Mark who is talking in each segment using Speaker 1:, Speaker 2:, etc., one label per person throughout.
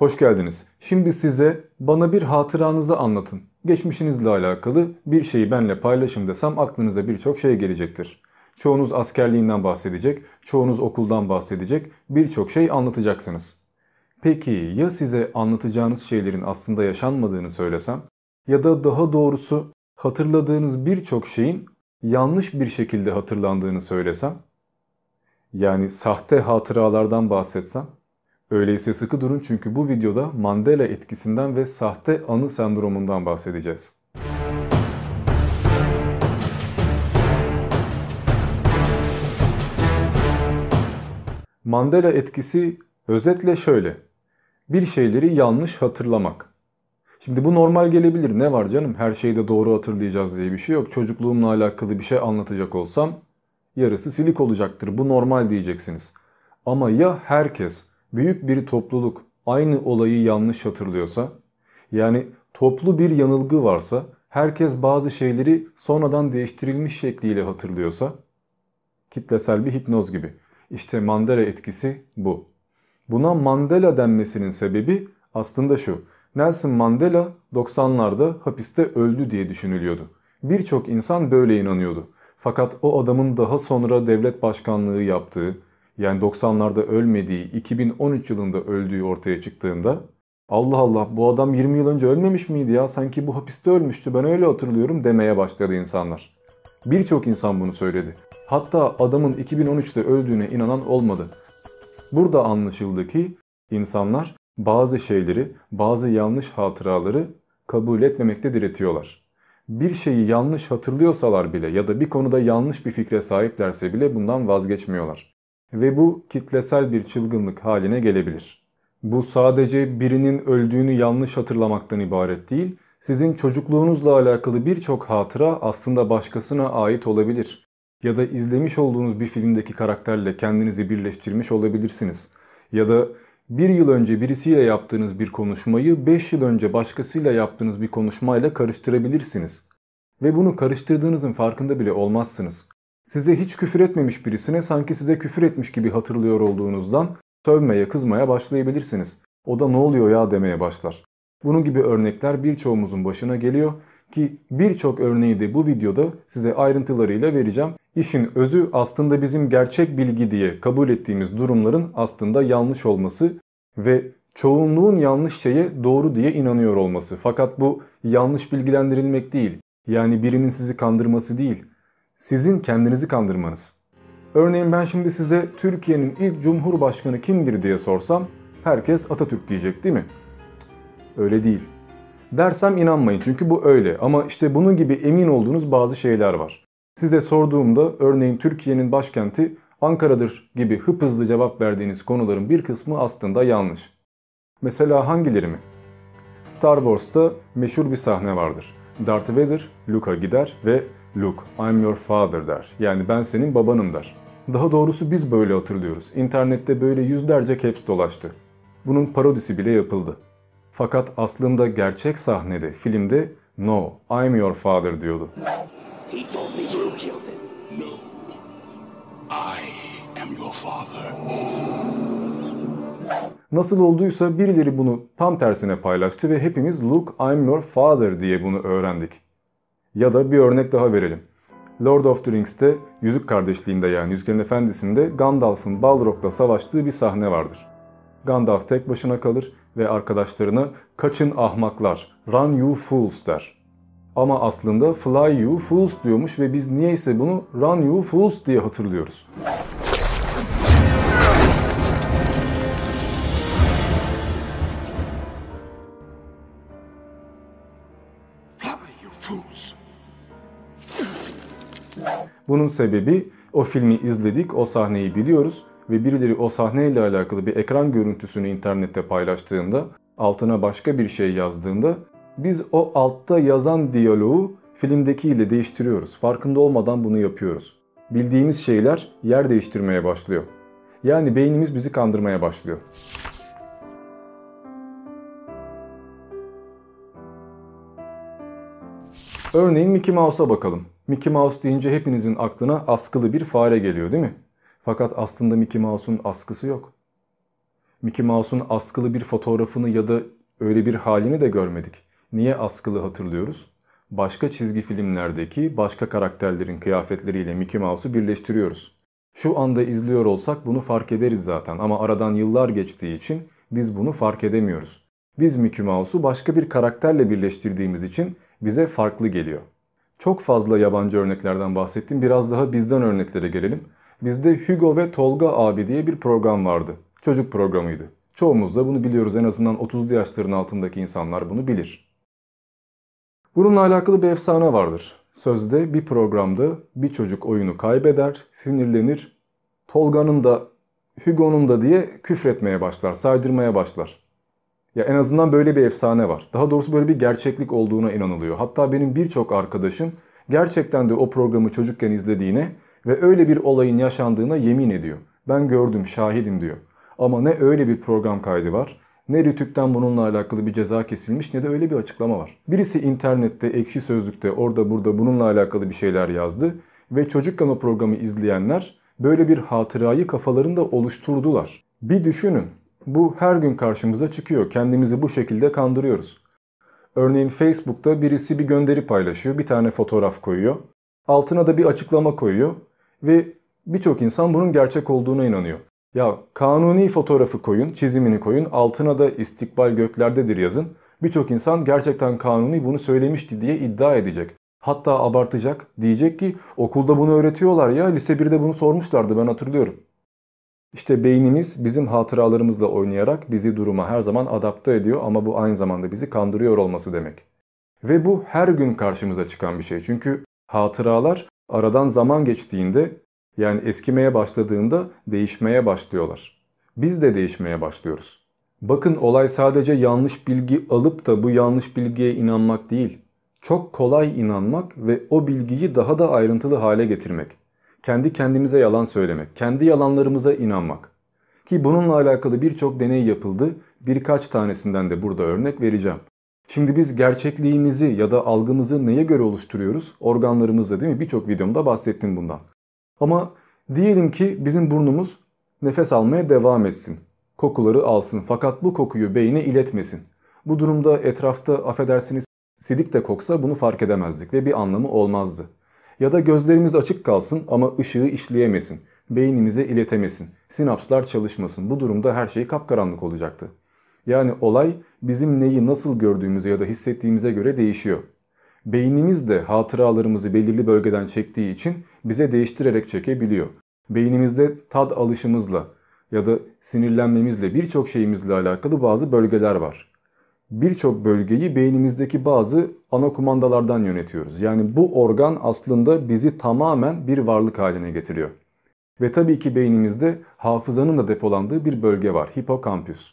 Speaker 1: Hoş geldiniz. Şimdi size bana bir hatıranızı anlatın. Geçmişinizle alakalı bir şeyi benle paylaşın desem aklınıza birçok şey gelecektir. Çoğunuz askerliğinden bahsedecek, çoğunuz okuldan bahsedecek, birçok şey anlatacaksınız. Peki ya size anlatacağınız şeylerin aslında yaşanmadığını söylesem? Ya da daha doğrusu hatırladığınız birçok şeyin yanlış bir şekilde hatırlandığını söylesem? Yani sahte hatıralardan bahsetsem? Öyleyse sıkı durun çünkü bu videoda Mandela etkisinden ve sahte anı sendromundan bahsedeceğiz. Mandela etkisi özetle şöyle. Bir şeyleri yanlış hatırlamak. Şimdi bu normal gelebilir. Ne var canım? Her şeyi de doğru hatırlayacağız diye bir şey yok. Çocukluğumla alakalı bir şey anlatacak olsam yarısı silik olacaktır. Bu normal diyeceksiniz. Ama ya herkes büyük bir topluluk aynı olayı yanlış hatırlıyorsa, yani toplu bir yanılgı varsa, herkes bazı şeyleri sonradan değiştirilmiş şekliyle hatırlıyorsa, kitlesel bir hipnoz gibi. İşte Mandela etkisi bu. Buna Mandela denmesinin sebebi aslında şu. Nelson Mandela 90'larda hapiste öldü diye düşünülüyordu. Birçok insan böyle inanıyordu. Fakat o adamın daha sonra devlet başkanlığı yaptığı, yani 90'larda ölmediği, 2013 yılında öldüğü ortaya çıktığında Allah Allah bu adam 20 yıl önce ölmemiş miydi ya sanki bu hapiste ölmüştü ben öyle hatırlıyorum demeye başladı insanlar. Birçok insan bunu söyledi. Hatta adamın 2013'te öldüğüne inanan olmadı. Burada anlaşıldı ki insanlar bazı şeyleri, bazı yanlış hatıraları kabul etmemekte diretiyorlar. Bir şeyi yanlış hatırlıyorsalar bile ya da bir konuda yanlış bir fikre sahiplerse bile bundan vazgeçmiyorlar ve bu kitlesel bir çılgınlık haline gelebilir. Bu sadece birinin öldüğünü yanlış hatırlamaktan ibaret değil, sizin çocukluğunuzla alakalı birçok hatıra aslında başkasına ait olabilir. Ya da izlemiş olduğunuz bir filmdeki karakterle kendinizi birleştirmiş olabilirsiniz. Ya da bir yıl önce birisiyle yaptığınız bir konuşmayı 5 yıl önce başkasıyla yaptığınız bir konuşmayla karıştırabilirsiniz. Ve bunu karıştırdığınızın farkında bile olmazsınız. Size hiç küfür etmemiş birisine sanki size küfür etmiş gibi hatırlıyor olduğunuzdan sövmeye, kızmaya başlayabilirsiniz. O da ne oluyor ya demeye başlar. Bunun gibi örnekler birçoğumuzun başına geliyor ki birçok örneği de bu videoda size ayrıntılarıyla vereceğim. İşin özü aslında bizim gerçek bilgi diye kabul ettiğimiz durumların aslında yanlış olması ve çoğunluğun yanlış şeye doğru diye inanıyor olması. Fakat bu yanlış bilgilendirilmek değil. Yani birinin sizi kandırması değil sizin kendinizi kandırmanız. Örneğin ben şimdi size Türkiye'nin ilk cumhurbaşkanı kimdir diye sorsam herkes Atatürk diyecek değil mi? Öyle değil. Dersem inanmayın çünkü bu öyle ama işte bunun gibi emin olduğunuz bazı şeyler var. Size sorduğumda örneğin Türkiye'nin başkenti Ankara'dır gibi hızlı cevap verdiğiniz konuların bir kısmı aslında yanlış. Mesela hangileri mi? Star Wars'ta meşhur bir sahne vardır. Darth Vader, Luke'a gider ve Luke, I'm your father der. Yani ben senin babanım der. Daha doğrusu biz böyle hatırlıyoruz. İnternette böyle yüzlerce caps dolaştı. Bunun parodisi bile yapıldı. Fakat aslında gerçek sahnede, filmde No, I'm your father diyordu. He told me you killed him. No, I am your father. Nasıl olduysa birileri bunu tam tersine paylaştı ve hepimiz Luke, I'm your father diye bunu öğrendik. Ya da bir örnek daha verelim. Lord of the Rings'te Yüzük Kardeşliği'nde yani Yüzüklerin Efendisi'nde Gandalf'ın Balrog'la savaştığı bir sahne vardır. Gandalf tek başına kalır ve arkadaşlarına kaçın ahmaklar, run you fools der. Ama aslında fly you fools diyormuş ve biz niyeyse bunu run you fools diye hatırlıyoruz. Bunun sebebi o filmi izledik, o sahneyi biliyoruz ve birileri o sahneyle alakalı bir ekran görüntüsünü internette paylaştığında, altına başka bir şey yazdığında biz o altta yazan diyaloğu filmdekiyle değiştiriyoruz. Farkında olmadan bunu yapıyoruz. Bildiğimiz şeyler yer değiştirmeye başlıyor. Yani beynimiz bizi kandırmaya başlıyor. Örneğin Mickey Mouse'a bakalım. Mickey Mouse deyince hepinizin aklına askılı bir fare geliyor değil mi? Fakat aslında Mickey Mouse'un askısı yok. Mickey Mouse'un askılı bir fotoğrafını ya da öyle bir halini de görmedik. Niye askılı hatırlıyoruz? Başka çizgi filmlerdeki başka karakterlerin kıyafetleriyle Mickey Mouse'u birleştiriyoruz. Şu anda izliyor olsak bunu fark ederiz zaten ama aradan yıllar geçtiği için biz bunu fark edemiyoruz. Biz Mickey Mouse'u başka bir karakterle birleştirdiğimiz için bize farklı geliyor. Çok fazla yabancı örneklerden bahsettim. Biraz daha bizden örneklere gelelim. Bizde Hugo ve Tolga abi diye bir program vardı. Çocuk programıydı. Çoğumuz da bunu biliyoruz. En azından 30'lu yaşların altındaki insanlar bunu bilir. Bununla alakalı bir efsane vardır. Sözde bir programda bir çocuk oyunu kaybeder, sinirlenir. Tolga'nın da Hugo'nun da diye küfretmeye başlar, saydırmaya başlar. Ya en azından böyle bir efsane var. Daha doğrusu böyle bir gerçeklik olduğuna inanılıyor. Hatta benim birçok arkadaşım gerçekten de o programı çocukken izlediğine ve öyle bir olayın yaşandığına yemin ediyor. Ben gördüm, şahidim diyor. Ama ne öyle bir program kaydı var, ne Rütük'ten bununla alakalı bir ceza kesilmiş ne de öyle bir açıklama var. Birisi internette, ekşi sözlükte, orada burada bununla alakalı bir şeyler yazdı ve çocukken o programı izleyenler böyle bir hatırayı kafalarında oluşturdular. Bir düşünün, bu her gün karşımıza çıkıyor. Kendimizi bu şekilde kandırıyoruz. Örneğin Facebook'ta birisi bir gönderi paylaşıyor, bir tane fotoğraf koyuyor. Altına da bir açıklama koyuyor ve birçok insan bunun gerçek olduğuna inanıyor. Ya kanuni fotoğrafı koyun, çizimini koyun, altına da istikbal göklerdedir yazın. Birçok insan gerçekten kanuni bunu söylemişti diye iddia edecek. Hatta abartacak. Diyecek ki okulda bunu öğretiyorlar ya lise 1'de bunu sormuşlardı ben hatırlıyorum. İşte beynimiz bizim hatıralarımızla oynayarak bizi duruma her zaman adapte ediyor ama bu aynı zamanda bizi kandırıyor olması demek. Ve bu her gün karşımıza çıkan bir şey. Çünkü hatıralar aradan zaman geçtiğinde yani eskimeye başladığında değişmeye başlıyorlar. Biz de değişmeye başlıyoruz. Bakın olay sadece yanlış bilgi alıp da bu yanlış bilgiye inanmak değil. Çok kolay inanmak ve o bilgiyi daha da ayrıntılı hale getirmek. Kendi kendimize yalan söylemek, kendi yalanlarımıza inanmak. Ki bununla alakalı birçok deney yapıldı. Birkaç tanesinden de burada örnek vereceğim. Şimdi biz gerçekliğimizi ya da algımızı neye göre oluşturuyoruz? Organlarımızla değil mi? Birçok videomda bahsettim bundan. Ama diyelim ki bizim burnumuz nefes almaya devam etsin. Kokuları alsın fakat bu kokuyu beyne iletmesin. Bu durumda etrafta affedersiniz sidik de koksa bunu fark edemezdik ve bir anlamı olmazdı. Ya da gözlerimiz açık kalsın ama ışığı işleyemesin. Beynimize iletemesin. Sinapslar çalışmasın. Bu durumda her şey kapkaranlık olacaktı. Yani olay bizim neyi nasıl gördüğümüze ya da hissettiğimize göre değişiyor. Beynimiz de hatıralarımızı belirli bölgeden çektiği için bize değiştirerek çekebiliyor. Beynimizde tad alışımızla ya da sinirlenmemizle birçok şeyimizle alakalı bazı bölgeler var. Birçok bölgeyi beynimizdeki bazı ana kumandalardan yönetiyoruz. Yani bu organ aslında bizi tamamen bir varlık haline getiriyor. Ve tabii ki beynimizde hafızanın da depolandığı bir bölge var. Hipokampüs.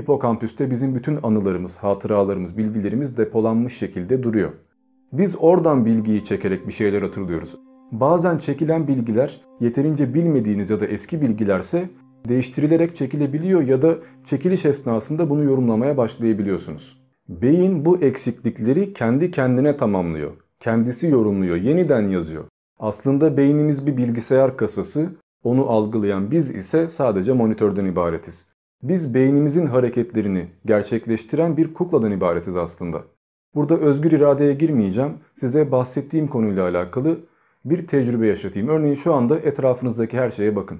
Speaker 1: Hipokampüste bizim bütün anılarımız, hatıralarımız, bilgilerimiz depolanmış şekilde duruyor. Biz oradan bilgiyi çekerek bir şeyler hatırlıyoruz. Bazen çekilen bilgiler yeterince bilmediğiniz ya da eski bilgilerse değiştirilerek çekilebiliyor ya da çekiliş esnasında bunu yorumlamaya başlayabiliyorsunuz. Beyin bu eksiklikleri kendi kendine tamamlıyor. Kendisi yorumluyor, yeniden yazıyor. Aslında beynimiz bir bilgisayar kasası, onu algılayan biz ise sadece monitörden ibaretiz. Biz beynimizin hareketlerini gerçekleştiren bir kukladan ibaretiz aslında. Burada özgür iradeye girmeyeceğim. Size bahsettiğim konuyla alakalı bir tecrübe yaşatayım. Örneğin şu anda etrafınızdaki her şeye bakın.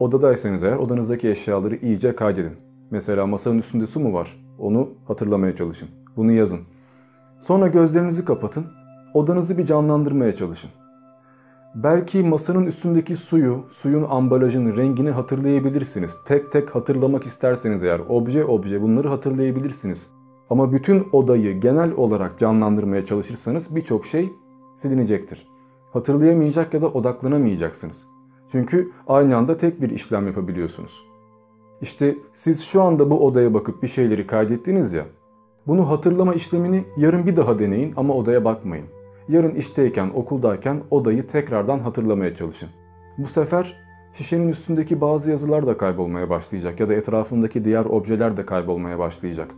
Speaker 1: Odadaysanız eğer odanızdaki eşyaları iyice kaydedin. Mesela masanın üstünde su mu var? Onu hatırlamaya çalışın. Bunu yazın. Sonra gözlerinizi kapatın. Odanızı bir canlandırmaya çalışın. Belki masanın üstündeki suyu, suyun ambalajını, rengini hatırlayabilirsiniz. Tek tek hatırlamak isterseniz eğer obje obje bunları hatırlayabilirsiniz. Ama bütün odayı genel olarak canlandırmaya çalışırsanız birçok şey silinecektir. Hatırlayamayacak ya da odaklanamayacaksınız. Çünkü aynı anda tek bir işlem yapabiliyorsunuz. İşte siz şu anda bu odaya bakıp bir şeyleri kaydettiniz ya. Bunu hatırlama işlemini yarın bir daha deneyin ama odaya bakmayın. Yarın işteyken, okuldayken odayı tekrardan hatırlamaya çalışın. Bu sefer şişenin üstündeki bazı yazılar da kaybolmaya başlayacak ya da etrafındaki diğer objeler de kaybolmaya başlayacak.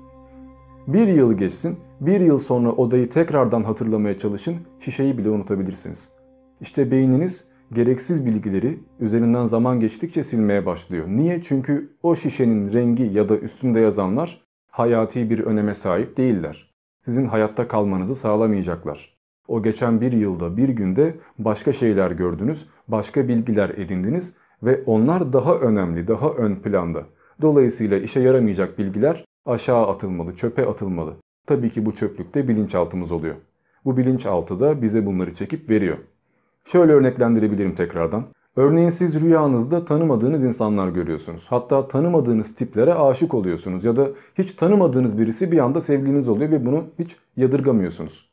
Speaker 1: Bir yıl geçsin, bir yıl sonra odayı tekrardan hatırlamaya çalışın, şişeyi bile unutabilirsiniz. İşte beyniniz gereksiz bilgileri üzerinden zaman geçtikçe silmeye başlıyor. Niye? Çünkü o şişenin rengi ya da üstünde yazanlar hayati bir öneme sahip değiller. Sizin hayatta kalmanızı sağlamayacaklar. O geçen bir yılda bir günde başka şeyler gördünüz, başka bilgiler edindiniz ve onlar daha önemli, daha ön planda. Dolayısıyla işe yaramayacak bilgiler aşağı atılmalı, çöpe atılmalı. Tabii ki bu çöplükte bilinçaltımız oluyor. Bu bilinçaltı da bize bunları çekip veriyor. Şöyle örneklendirebilirim tekrardan. Örneğin siz rüyanızda tanımadığınız insanlar görüyorsunuz. Hatta tanımadığınız tiplere aşık oluyorsunuz ya da hiç tanımadığınız birisi bir anda sevgiliniz oluyor ve bunu hiç yadırgamıyorsunuz.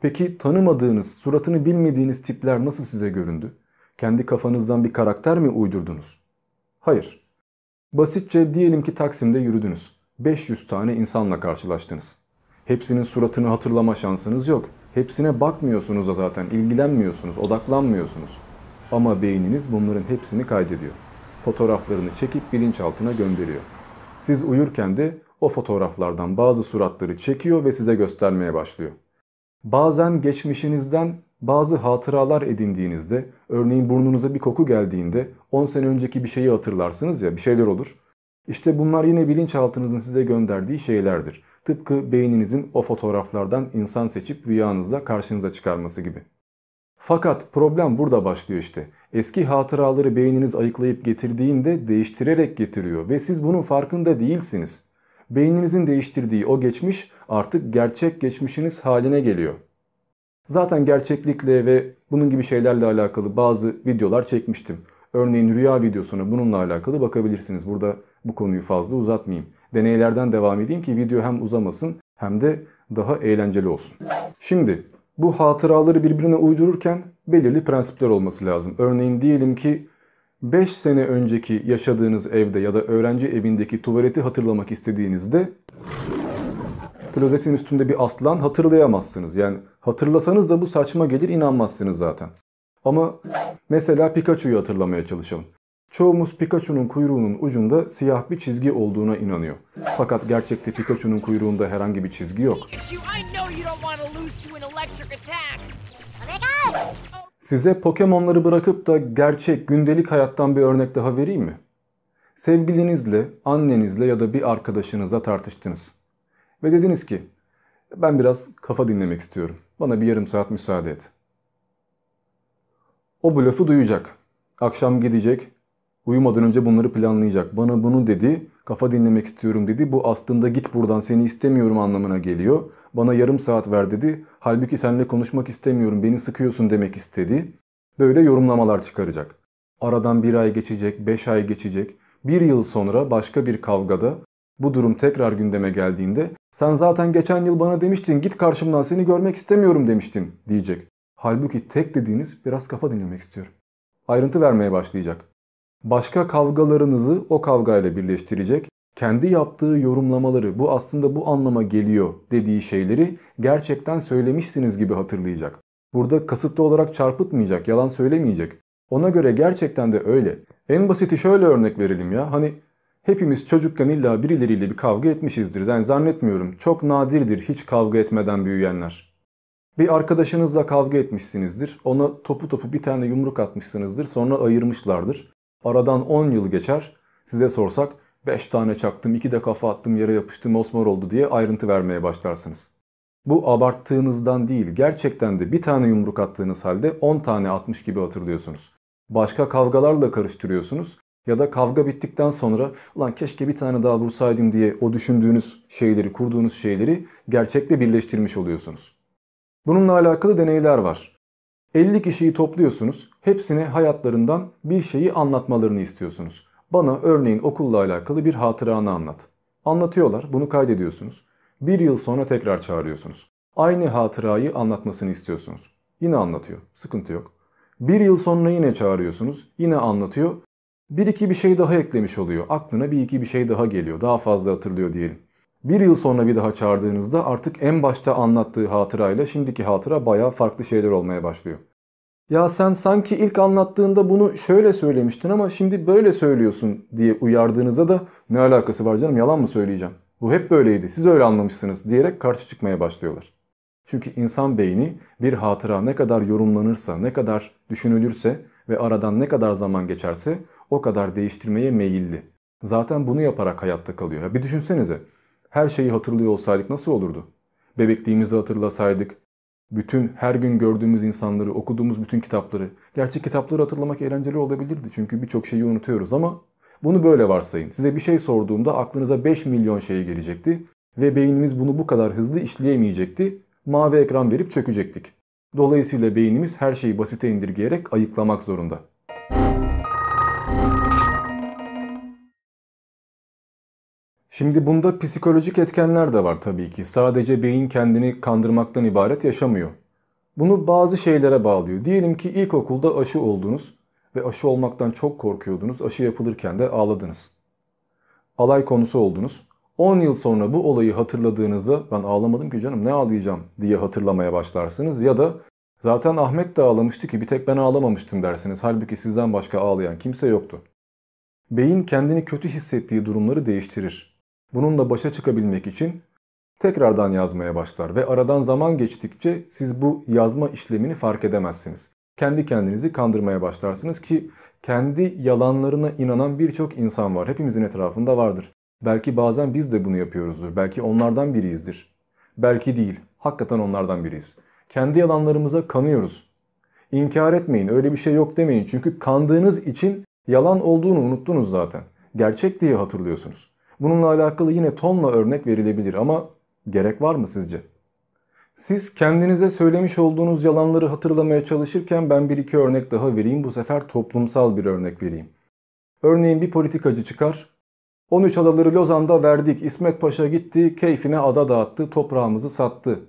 Speaker 1: Peki tanımadığınız, suratını bilmediğiniz tipler nasıl size göründü? Kendi kafanızdan bir karakter mi uydurdunuz? Hayır. Basitçe diyelim ki Taksim'de yürüdünüz. 500 tane insanla karşılaştınız. Hepsinin suratını hatırlama şansınız yok. Hepsine bakmıyorsunuz da zaten, ilgilenmiyorsunuz, odaklanmıyorsunuz. Ama beyniniz bunların hepsini kaydediyor. Fotoğraflarını çekip bilinçaltına gönderiyor. Siz uyurken de o fotoğraflardan bazı suratları çekiyor ve size göstermeye başlıyor. Bazen geçmişinizden bazı hatıralar edindiğinizde, örneğin burnunuza bir koku geldiğinde 10 sene önceki bir şeyi hatırlarsınız ya bir şeyler olur. İşte bunlar yine bilinçaltınızın size gönderdiği şeylerdir. Tıpkı beyninizin o fotoğraflardan insan seçip rüyanızda karşınıza çıkarması gibi. Fakat problem burada başlıyor işte. Eski hatıraları beyniniz ayıklayıp getirdiğinde değiştirerek getiriyor ve siz bunun farkında değilsiniz. Beyninizin değiştirdiği o geçmiş artık gerçek geçmişiniz haline geliyor. Zaten gerçeklikle ve bunun gibi şeylerle alakalı bazı videolar çekmiştim. Örneğin rüya videosuna bununla alakalı bakabilirsiniz. Burada bu konuyu fazla uzatmayayım. Deneylerden devam edeyim ki video hem uzamasın hem de daha eğlenceli olsun. Şimdi bu hatıraları birbirine uydururken belirli prensipler olması lazım. Örneğin diyelim ki 5 sene önceki yaşadığınız evde ya da öğrenci evindeki tuvaleti hatırlamak istediğinizde klozetin üstünde bir aslan hatırlayamazsınız. Yani hatırlasanız da bu saçma gelir inanmazsınız zaten. Ama mesela Pikachu'yu hatırlamaya çalışalım. Çoğumuz Pikachu'nun kuyruğunun ucunda siyah bir çizgi olduğuna inanıyor. Fakat gerçekte Pikachu'nun kuyruğunda herhangi bir çizgi yok. Size Pokemon'ları bırakıp da gerçek gündelik hayattan bir örnek daha vereyim mi? Sevgilinizle, annenizle ya da bir arkadaşınızla tartıştınız. Ve dediniz ki ben biraz kafa dinlemek istiyorum. Bana bir yarım saat müsaade et. O bu lafı duyacak. Akşam gidecek, Uyumadan önce bunları planlayacak. Bana bunu dedi, kafa dinlemek istiyorum dedi. Bu aslında git buradan seni istemiyorum anlamına geliyor. Bana yarım saat ver dedi. Halbuki seninle konuşmak istemiyorum, beni sıkıyorsun demek istedi. Böyle yorumlamalar çıkaracak. Aradan bir ay geçecek, beş ay geçecek. Bir yıl sonra başka bir kavgada bu durum tekrar gündeme geldiğinde sen zaten geçen yıl bana demiştin git karşımdan seni görmek istemiyorum demiştin diyecek. Halbuki tek dediğiniz biraz kafa dinlemek istiyorum. Ayrıntı vermeye başlayacak başka kavgalarınızı o kavgayla birleştirecek. Kendi yaptığı yorumlamaları bu aslında bu anlama geliyor dediği şeyleri gerçekten söylemişsiniz gibi hatırlayacak. Burada kasıtlı olarak çarpıtmayacak, yalan söylemeyecek. Ona göre gerçekten de öyle. En basiti şöyle örnek verelim ya. Hani hepimiz çocukken illa birileriyle bir kavga etmişizdir. Yani zannetmiyorum çok nadirdir hiç kavga etmeden büyüyenler. Bir arkadaşınızla kavga etmişsinizdir. Ona topu topu bir tane yumruk atmışsınızdır. Sonra ayırmışlardır. Aradan 10 yıl geçer. Size sorsak 5 tane çaktım, 2 de kafa attım, yere yapıştım, mosmor oldu diye ayrıntı vermeye başlarsınız. Bu abarttığınızdan değil, gerçekten de bir tane yumruk attığınız halde 10 tane atmış gibi hatırlıyorsunuz. Başka kavgalarla karıştırıyorsunuz ya da kavga bittikten sonra ulan keşke bir tane daha vursaydım diye o düşündüğünüz şeyleri, kurduğunuz şeyleri gerçekle birleştirmiş oluyorsunuz. Bununla alakalı deneyler var. 50 kişiyi topluyorsunuz. Hepsine hayatlarından bir şeyi anlatmalarını istiyorsunuz. Bana örneğin okulla alakalı bir hatıranı anlat. Anlatıyorlar. Bunu kaydediyorsunuz. Bir yıl sonra tekrar çağırıyorsunuz. Aynı hatırayı anlatmasını istiyorsunuz. Yine anlatıyor. Sıkıntı yok. Bir yıl sonra yine çağırıyorsunuz. Yine anlatıyor. Bir iki bir şey daha eklemiş oluyor. Aklına bir iki bir şey daha geliyor. Daha fazla hatırlıyor diyelim. Bir yıl sonra bir daha çağırdığınızda artık en başta anlattığı hatırayla şimdiki hatıra baya farklı şeyler olmaya başlıyor. Ya sen sanki ilk anlattığında bunu şöyle söylemiştin ama şimdi böyle söylüyorsun diye uyardığınızda da ne alakası var canım yalan mı söyleyeceğim? Bu hep böyleydi siz öyle anlamışsınız diyerek karşı çıkmaya başlıyorlar. Çünkü insan beyni bir hatıra ne kadar yorumlanırsa, ne kadar düşünülürse ve aradan ne kadar zaman geçerse o kadar değiştirmeye meyilli. Zaten bunu yaparak hayatta kalıyor. Ya bir düşünsenize. Her şeyi hatırlıyor olsaydık nasıl olurdu? Bebekliğimizi hatırlasaydık, bütün her gün gördüğümüz insanları, okuduğumuz bütün kitapları. Gerçi kitapları hatırlamak eğlenceli olabilirdi çünkü birçok şeyi unutuyoruz ama bunu böyle varsayın. Size bir şey sorduğumda aklınıza 5 milyon şey gelecekti ve beynimiz bunu bu kadar hızlı işleyemeyecekti. Mavi ekran verip çökecektik. Dolayısıyla beynimiz her şeyi basite indirgeyerek ayıklamak zorunda. Şimdi bunda psikolojik etkenler de var tabii ki. Sadece beyin kendini kandırmaktan ibaret yaşamıyor. Bunu bazı şeylere bağlıyor. Diyelim ki ilkokulda aşı oldunuz ve aşı olmaktan çok korkuyordunuz. Aşı yapılırken de ağladınız. Alay konusu oldunuz. 10 yıl sonra bu olayı hatırladığınızda ben ağlamadım ki canım ne ağlayacağım diye hatırlamaya başlarsınız. Ya da zaten Ahmet de ağlamıştı ki bir tek ben ağlamamıştım dersiniz. Halbuki sizden başka ağlayan kimse yoktu. Beyin kendini kötü hissettiği durumları değiştirir. Bununla başa çıkabilmek için tekrardan yazmaya başlar ve aradan zaman geçtikçe siz bu yazma işlemini fark edemezsiniz. Kendi kendinizi kandırmaya başlarsınız ki kendi yalanlarına inanan birçok insan var. Hepimizin etrafında vardır. Belki bazen biz de bunu yapıyoruzdur. Belki onlardan biriyizdir. Belki değil. Hakikaten onlardan biriyiz. Kendi yalanlarımıza kanıyoruz. İnkar etmeyin. Öyle bir şey yok demeyin. Çünkü kandığınız için yalan olduğunu unuttunuz zaten. Gerçek diye hatırlıyorsunuz. Bununla alakalı yine tonla örnek verilebilir ama gerek var mı sizce? Siz kendinize söylemiş olduğunuz yalanları hatırlamaya çalışırken ben bir iki örnek daha vereyim. Bu sefer toplumsal bir örnek vereyim. Örneğin bir politikacı çıkar. 13 adaları Lozan'da verdik. İsmet Paşa gitti, keyfine ada dağıttı, toprağımızı sattı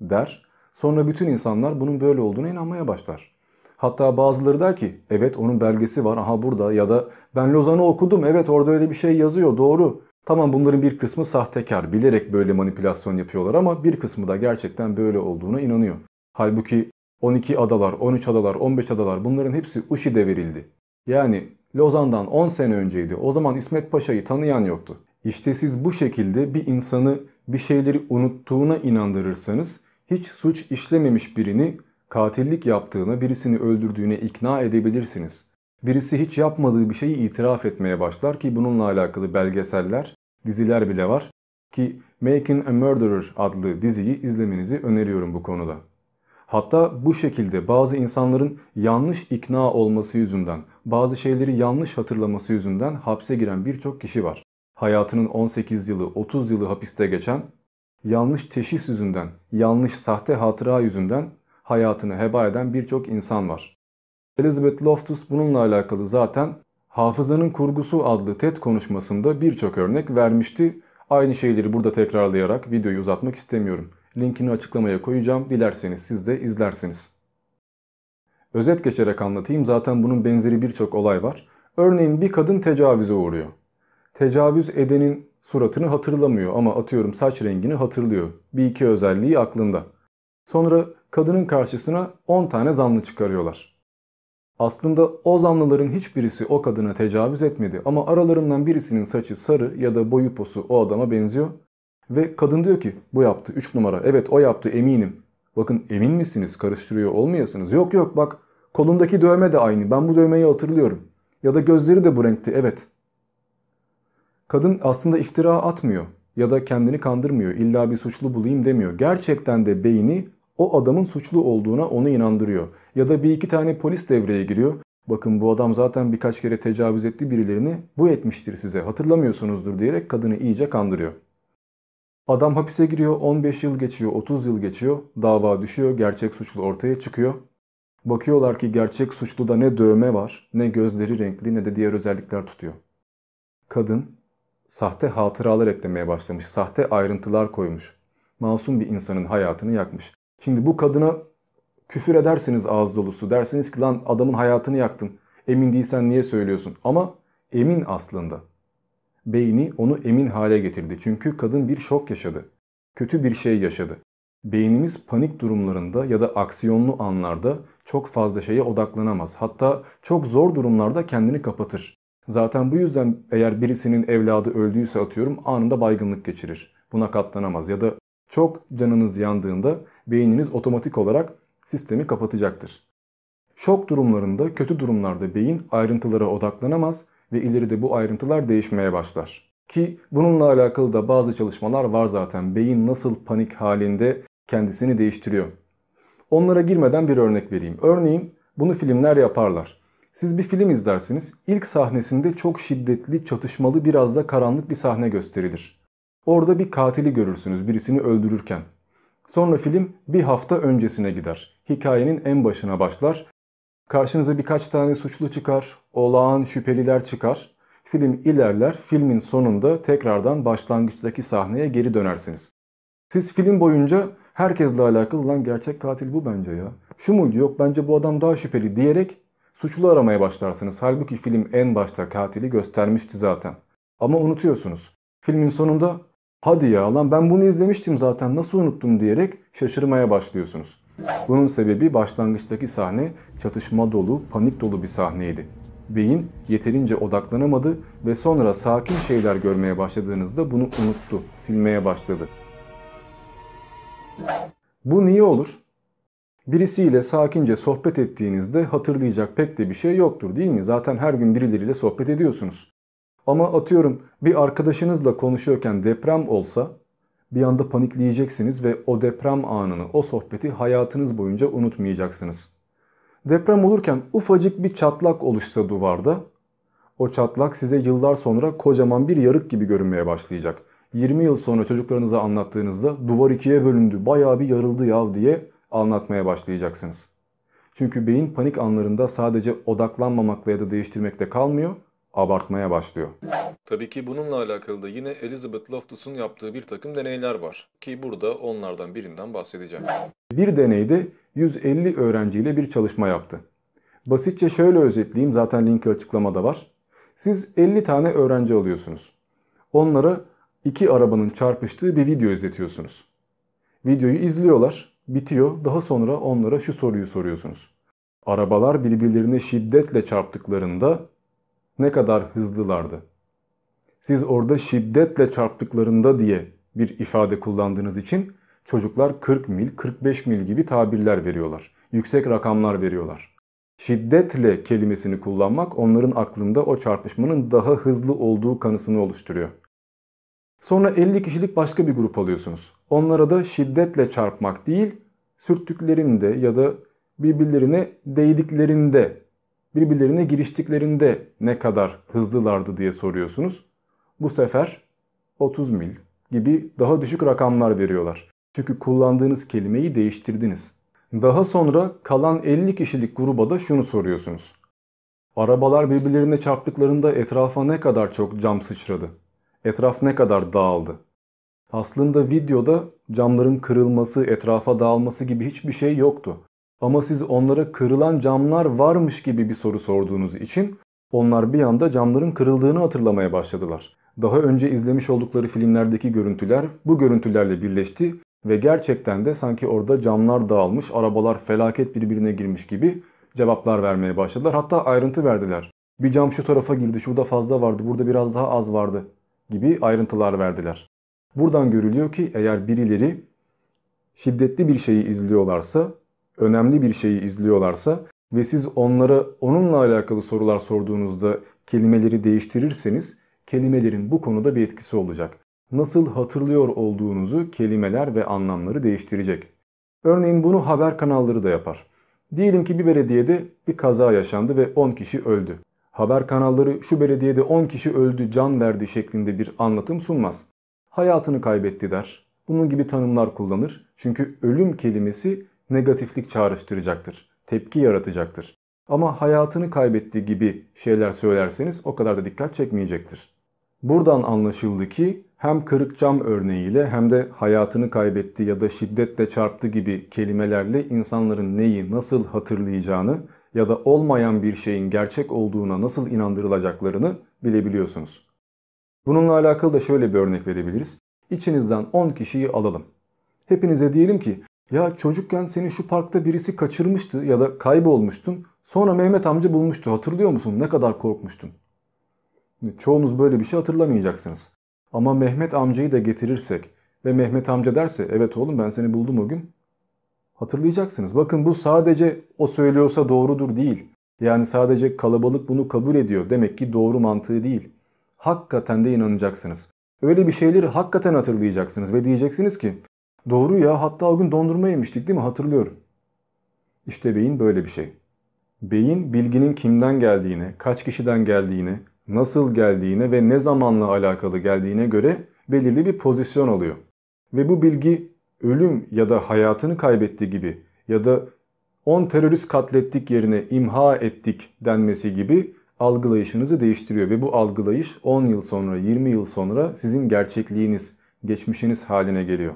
Speaker 1: der. Sonra bütün insanlar bunun böyle olduğuna inanmaya başlar. Hatta bazıları der ki evet onun belgesi var aha burada ya da ben Lozan'ı okudum evet orada öyle bir şey yazıyor doğru. Tamam bunların bir kısmı sahtekar bilerek böyle manipülasyon yapıyorlar ama bir kısmı da gerçekten böyle olduğuna inanıyor. Halbuki 12 adalar, 13 adalar, 15 adalar bunların hepsi Uşi'de verildi. Yani Lozan'dan 10 sene önceydi. O zaman İsmet Paşa'yı tanıyan yoktu. İşte siz bu şekilde bir insanı bir şeyleri unuttuğuna inandırırsanız hiç suç işlememiş birini katillik yaptığına, birisini öldürdüğüne ikna edebilirsiniz. Birisi hiç yapmadığı bir şeyi itiraf etmeye başlar ki bununla alakalı belgeseller, diziler bile var ki Making a Murderer adlı diziyi izlemenizi öneriyorum bu konuda. Hatta bu şekilde bazı insanların yanlış ikna olması yüzünden, bazı şeyleri yanlış hatırlaması yüzünden hapse giren birçok kişi var. Hayatının 18 yılı, 30 yılı hapiste geçen, yanlış teşhis yüzünden, yanlış sahte hatıra yüzünden hayatını heba eden birçok insan var. Elizabeth Loftus bununla alakalı zaten Hafızanın Kurgusu adlı TED konuşmasında birçok örnek vermişti. Aynı şeyleri burada tekrarlayarak videoyu uzatmak istemiyorum. Linkini açıklamaya koyacağım. Dilerseniz siz de izlersiniz. Özet geçerek anlatayım. Zaten bunun benzeri birçok olay var. Örneğin bir kadın tecavüze uğruyor. Tecavüz edenin suratını hatırlamıyor ama atıyorum saç rengini hatırlıyor. Bir iki özelliği aklında. Sonra kadının karşısına 10 tane zanlı çıkarıyorlar. Aslında o zanlıların hiçbirisi o kadına tecavüz etmedi ama aralarından birisinin saçı sarı ya da boyu posu o adama benziyor. Ve kadın diyor ki bu yaptı 3 numara evet o yaptı eminim. Bakın emin misiniz karıştırıyor olmayasınız. Yok yok bak kolundaki dövme de aynı ben bu dövmeyi hatırlıyorum. Ya da gözleri de bu renkti evet. Kadın aslında iftira atmıyor ya da kendini kandırmıyor. İlla bir suçlu bulayım demiyor. Gerçekten de beyni o adamın suçlu olduğuna onu inandırıyor. Ya da bir iki tane polis devreye giriyor. Bakın bu adam zaten birkaç kere tecavüz etti birilerini. Bu etmiştir size hatırlamıyorsunuzdur diyerek kadını iyice kandırıyor. Adam hapise giriyor 15 yıl geçiyor 30 yıl geçiyor. Dava düşüyor gerçek suçlu ortaya çıkıyor. Bakıyorlar ki gerçek suçluda ne dövme var ne gözleri renkli ne de diğer özellikler tutuyor. Kadın sahte hatıralar eklemeye başlamış. Sahte ayrıntılar koymuş. Masum bir insanın hayatını yakmış. Şimdi bu kadına küfür edersiniz ağız dolusu. Dersiniz ki lan adamın hayatını yaktın. Emin değilsen niye söylüyorsun? Ama emin aslında. Beyni onu emin hale getirdi. Çünkü kadın bir şok yaşadı. Kötü bir şey yaşadı. Beynimiz panik durumlarında ya da aksiyonlu anlarda çok fazla şeye odaklanamaz. Hatta çok zor durumlarda kendini kapatır. Zaten bu yüzden eğer birisinin evladı öldüyse atıyorum anında baygınlık geçirir. Buna katlanamaz ya da çok canınız yandığında beyniniz otomatik olarak sistemi kapatacaktır. Şok durumlarında, kötü durumlarda beyin ayrıntılara odaklanamaz ve ileride bu ayrıntılar değişmeye başlar. Ki bununla alakalı da bazı çalışmalar var zaten. Beyin nasıl panik halinde kendisini değiştiriyor. Onlara girmeden bir örnek vereyim. Örneğin bunu filmler yaparlar. Siz bir film izlersiniz. İlk sahnesinde çok şiddetli, çatışmalı, biraz da karanlık bir sahne gösterilir. Orada bir katili görürsünüz birisini öldürürken. Sonra film bir hafta öncesine gider. Hikayenin en başına başlar. Karşınıza birkaç tane suçlu çıkar, olağan şüpheliler çıkar. Film ilerler, filmin sonunda tekrardan başlangıçtaki sahneye geri dönersiniz. Siz film boyunca herkesle alakalı lan gerçek katil bu bence ya. Şu muydu yok bence bu adam daha şüpheli diyerek suçlu aramaya başlarsınız. Halbuki film en başta katili göstermişti zaten. Ama unutuyorsunuz. Filmin sonunda hadi ya lan ben bunu izlemiştim zaten nasıl unuttum diyerek şaşırmaya başlıyorsunuz. Bunun sebebi başlangıçtaki sahne çatışma dolu, panik dolu bir sahneydi. Beyin yeterince odaklanamadı ve sonra sakin şeyler görmeye başladığınızda bunu unuttu, silmeye başladı. Bu niye olur? Birisiyle sakince sohbet ettiğinizde hatırlayacak pek de bir şey yoktur değil mi? Zaten her gün birileriyle sohbet ediyorsunuz. Ama atıyorum bir arkadaşınızla konuşuyorken deprem olsa bir anda panikleyeceksiniz ve o deprem anını, o sohbeti hayatınız boyunca unutmayacaksınız. Deprem olurken ufacık bir çatlak oluşsa duvarda, o çatlak size yıllar sonra kocaman bir yarık gibi görünmeye başlayacak. 20 yıl sonra çocuklarınıza anlattığınızda duvar ikiye bölündü, bayağı bir yarıldı ya diye anlatmaya başlayacaksınız. Çünkü beyin panik anlarında sadece odaklanmamakla ya da değiştirmekle kalmıyor, abartmaya başlıyor.
Speaker 2: Tabii ki bununla alakalı da yine Elizabeth Loftus'un yaptığı bir takım deneyler var. Ki burada onlardan birinden bahsedeceğim.
Speaker 1: Bir deneyde 150 öğrenciyle bir çalışma yaptı. Basitçe şöyle özetleyeyim zaten linki açıklamada var. Siz 50 tane öğrenci alıyorsunuz. Onlara iki arabanın çarpıştığı bir video izletiyorsunuz. Videoyu izliyorlar, bitiyor. Daha sonra onlara şu soruyu soruyorsunuz. Arabalar birbirlerine şiddetle çarptıklarında ne kadar hızlılardı? Siz orada şiddetle çarptıklarında diye bir ifade kullandığınız için çocuklar 40 mil, 45 mil gibi tabirler veriyorlar. Yüksek rakamlar veriyorlar. Şiddetle kelimesini kullanmak onların aklında o çarpışmanın daha hızlı olduğu kanısını oluşturuyor. Sonra 50 kişilik başka bir grup alıyorsunuz. Onlara da şiddetle çarpmak değil, sürttüklerinde ya da birbirlerine değdiklerinde, birbirlerine giriştiklerinde ne kadar hızlılardı diye soruyorsunuz. Bu sefer 30 mil gibi daha düşük rakamlar veriyorlar. Çünkü kullandığınız kelimeyi değiştirdiniz. Daha sonra kalan 50 kişilik gruba da şunu soruyorsunuz. Arabalar birbirlerine çarptıklarında etrafa ne kadar çok cam sıçradı? Etraf ne kadar dağıldı? Aslında videoda camların kırılması, etrafa dağılması gibi hiçbir şey yoktu. Ama siz onlara kırılan camlar varmış gibi bir soru sorduğunuz için onlar bir anda camların kırıldığını hatırlamaya başladılar. Daha önce izlemiş oldukları filmlerdeki görüntüler bu görüntülerle birleşti ve gerçekten de sanki orada camlar dağılmış, arabalar felaket birbirine girmiş gibi cevaplar vermeye başladılar. Hatta ayrıntı verdiler. Bir cam şu tarafa girdi, şurada fazla vardı, burada biraz daha az vardı gibi ayrıntılar verdiler. Buradan görülüyor ki eğer birileri şiddetli bir şeyi izliyorlarsa, önemli bir şeyi izliyorlarsa ve siz onlara onunla alakalı sorular sorduğunuzda kelimeleri değiştirirseniz kelimelerin bu konuda bir etkisi olacak. Nasıl hatırlıyor olduğunuzu kelimeler ve anlamları değiştirecek. Örneğin bunu haber kanalları da yapar. Diyelim ki bir belediyede bir kaza yaşandı ve 10 kişi öldü. Haber kanalları şu belediyede 10 kişi öldü, can verdi şeklinde bir anlatım sunmaz. Hayatını kaybetti der. Bunun gibi tanımlar kullanır. Çünkü ölüm kelimesi negatiflik çağrıştıracaktır. Tepki yaratacaktır. Ama hayatını kaybetti gibi şeyler söylerseniz o kadar da dikkat çekmeyecektir. Buradan anlaşıldı ki hem kırık cam örneğiyle hem de hayatını kaybetti ya da şiddetle çarptı gibi kelimelerle insanların neyi nasıl hatırlayacağını ya da olmayan bir şeyin gerçek olduğuna nasıl inandırılacaklarını bilebiliyorsunuz. Bununla alakalı da şöyle bir örnek verebiliriz. İçinizden 10 kişiyi alalım. Hepinize diyelim ki ya çocukken seni şu parkta birisi kaçırmıştı ya da kaybolmuştun. Sonra Mehmet amca bulmuştu hatırlıyor musun ne kadar korkmuştun. Çoğunuz böyle bir şey hatırlamayacaksınız. Ama Mehmet amcayı da getirirsek ve Mehmet amca derse evet oğlum ben seni buldum o gün. Hatırlayacaksınız. Bakın bu sadece o söylüyorsa doğrudur değil. Yani sadece kalabalık bunu kabul ediyor. Demek ki doğru mantığı değil. Hakikaten de inanacaksınız. Öyle bir şeyleri hakikaten hatırlayacaksınız ve diyeceksiniz ki doğru ya hatta o gün dondurma yemiştik değil mi hatırlıyorum. İşte beyin böyle bir şey. Beyin bilginin kimden geldiğine, kaç kişiden geldiğine, nasıl geldiğine ve ne zamanla alakalı geldiğine göre belirli bir pozisyon alıyor. Ve bu bilgi ölüm ya da hayatını kaybetti gibi ya da 10 terörist katlettik yerine imha ettik denmesi gibi algılayışınızı değiştiriyor. Ve bu algılayış 10 yıl sonra, 20 yıl sonra sizin gerçekliğiniz, geçmişiniz haline geliyor.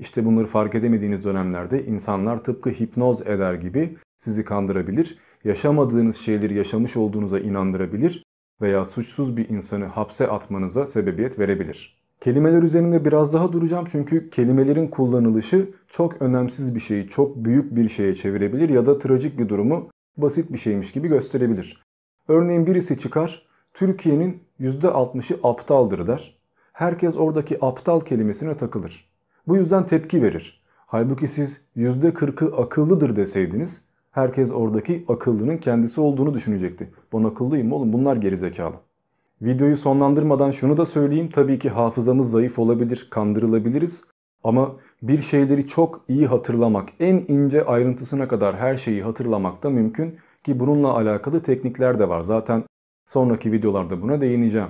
Speaker 1: İşte bunları fark edemediğiniz dönemlerde insanlar tıpkı hipnoz eder gibi sizi kandırabilir, yaşamadığınız şeyleri yaşamış olduğunuza inandırabilir veya suçsuz bir insanı hapse atmanıza sebebiyet verebilir. Kelimeler üzerinde biraz daha duracağım çünkü kelimelerin kullanılışı çok önemsiz bir şeyi çok büyük bir şeye çevirebilir ya da trajik bir durumu basit bir şeymiş gibi gösterebilir. Örneğin birisi çıkar, Türkiye'nin %60'ı aptaldır der. Herkes oradaki aptal kelimesine takılır. Bu yüzden tepki verir. Halbuki siz %40'ı akıllıdır deseydiniz, herkes oradaki akıllının kendisi olduğunu düşünecekti. Ben akıllıyım oğlum bunlar gerizekalı. Videoyu sonlandırmadan şunu da söyleyeyim. Tabii ki hafızamız zayıf olabilir, kandırılabiliriz. Ama bir şeyleri çok iyi hatırlamak, en ince ayrıntısına kadar her şeyi hatırlamak da mümkün. Ki bununla alakalı teknikler de var. Zaten sonraki videolarda buna değineceğim.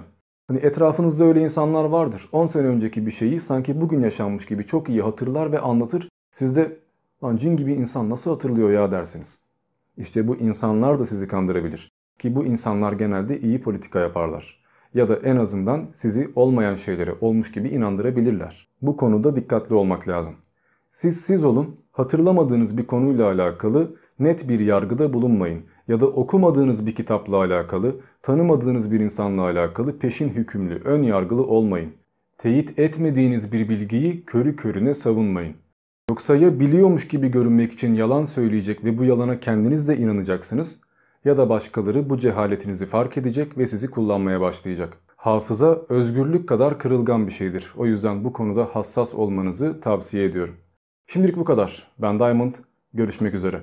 Speaker 1: Hani etrafınızda öyle insanlar vardır. 10 sene önceki bir şeyi sanki bugün yaşanmış gibi çok iyi hatırlar ve anlatır. Siz de lan cin gibi insan nasıl hatırlıyor ya dersiniz. İşte bu insanlar da sizi kandırabilir. Ki bu insanlar genelde iyi politika yaparlar. Ya da en azından sizi olmayan şeylere olmuş gibi inandırabilirler. Bu konuda dikkatli olmak lazım. Siz siz olun, hatırlamadığınız bir konuyla alakalı net bir yargıda bulunmayın. Ya da okumadığınız bir kitapla alakalı, tanımadığınız bir insanla alakalı peşin hükümlü, ön yargılı olmayın. Teyit etmediğiniz bir bilgiyi körü körüne savunmayın. Yoksa ya biliyormuş gibi görünmek için yalan söyleyecek ve bu yalana kendiniz de inanacaksınız ya da başkaları bu cehaletinizi fark edecek ve sizi kullanmaya başlayacak. Hafıza özgürlük kadar kırılgan bir şeydir. O yüzden bu konuda hassas olmanızı tavsiye ediyorum. Şimdilik bu kadar. Ben Diamond. Görüşmek üzere.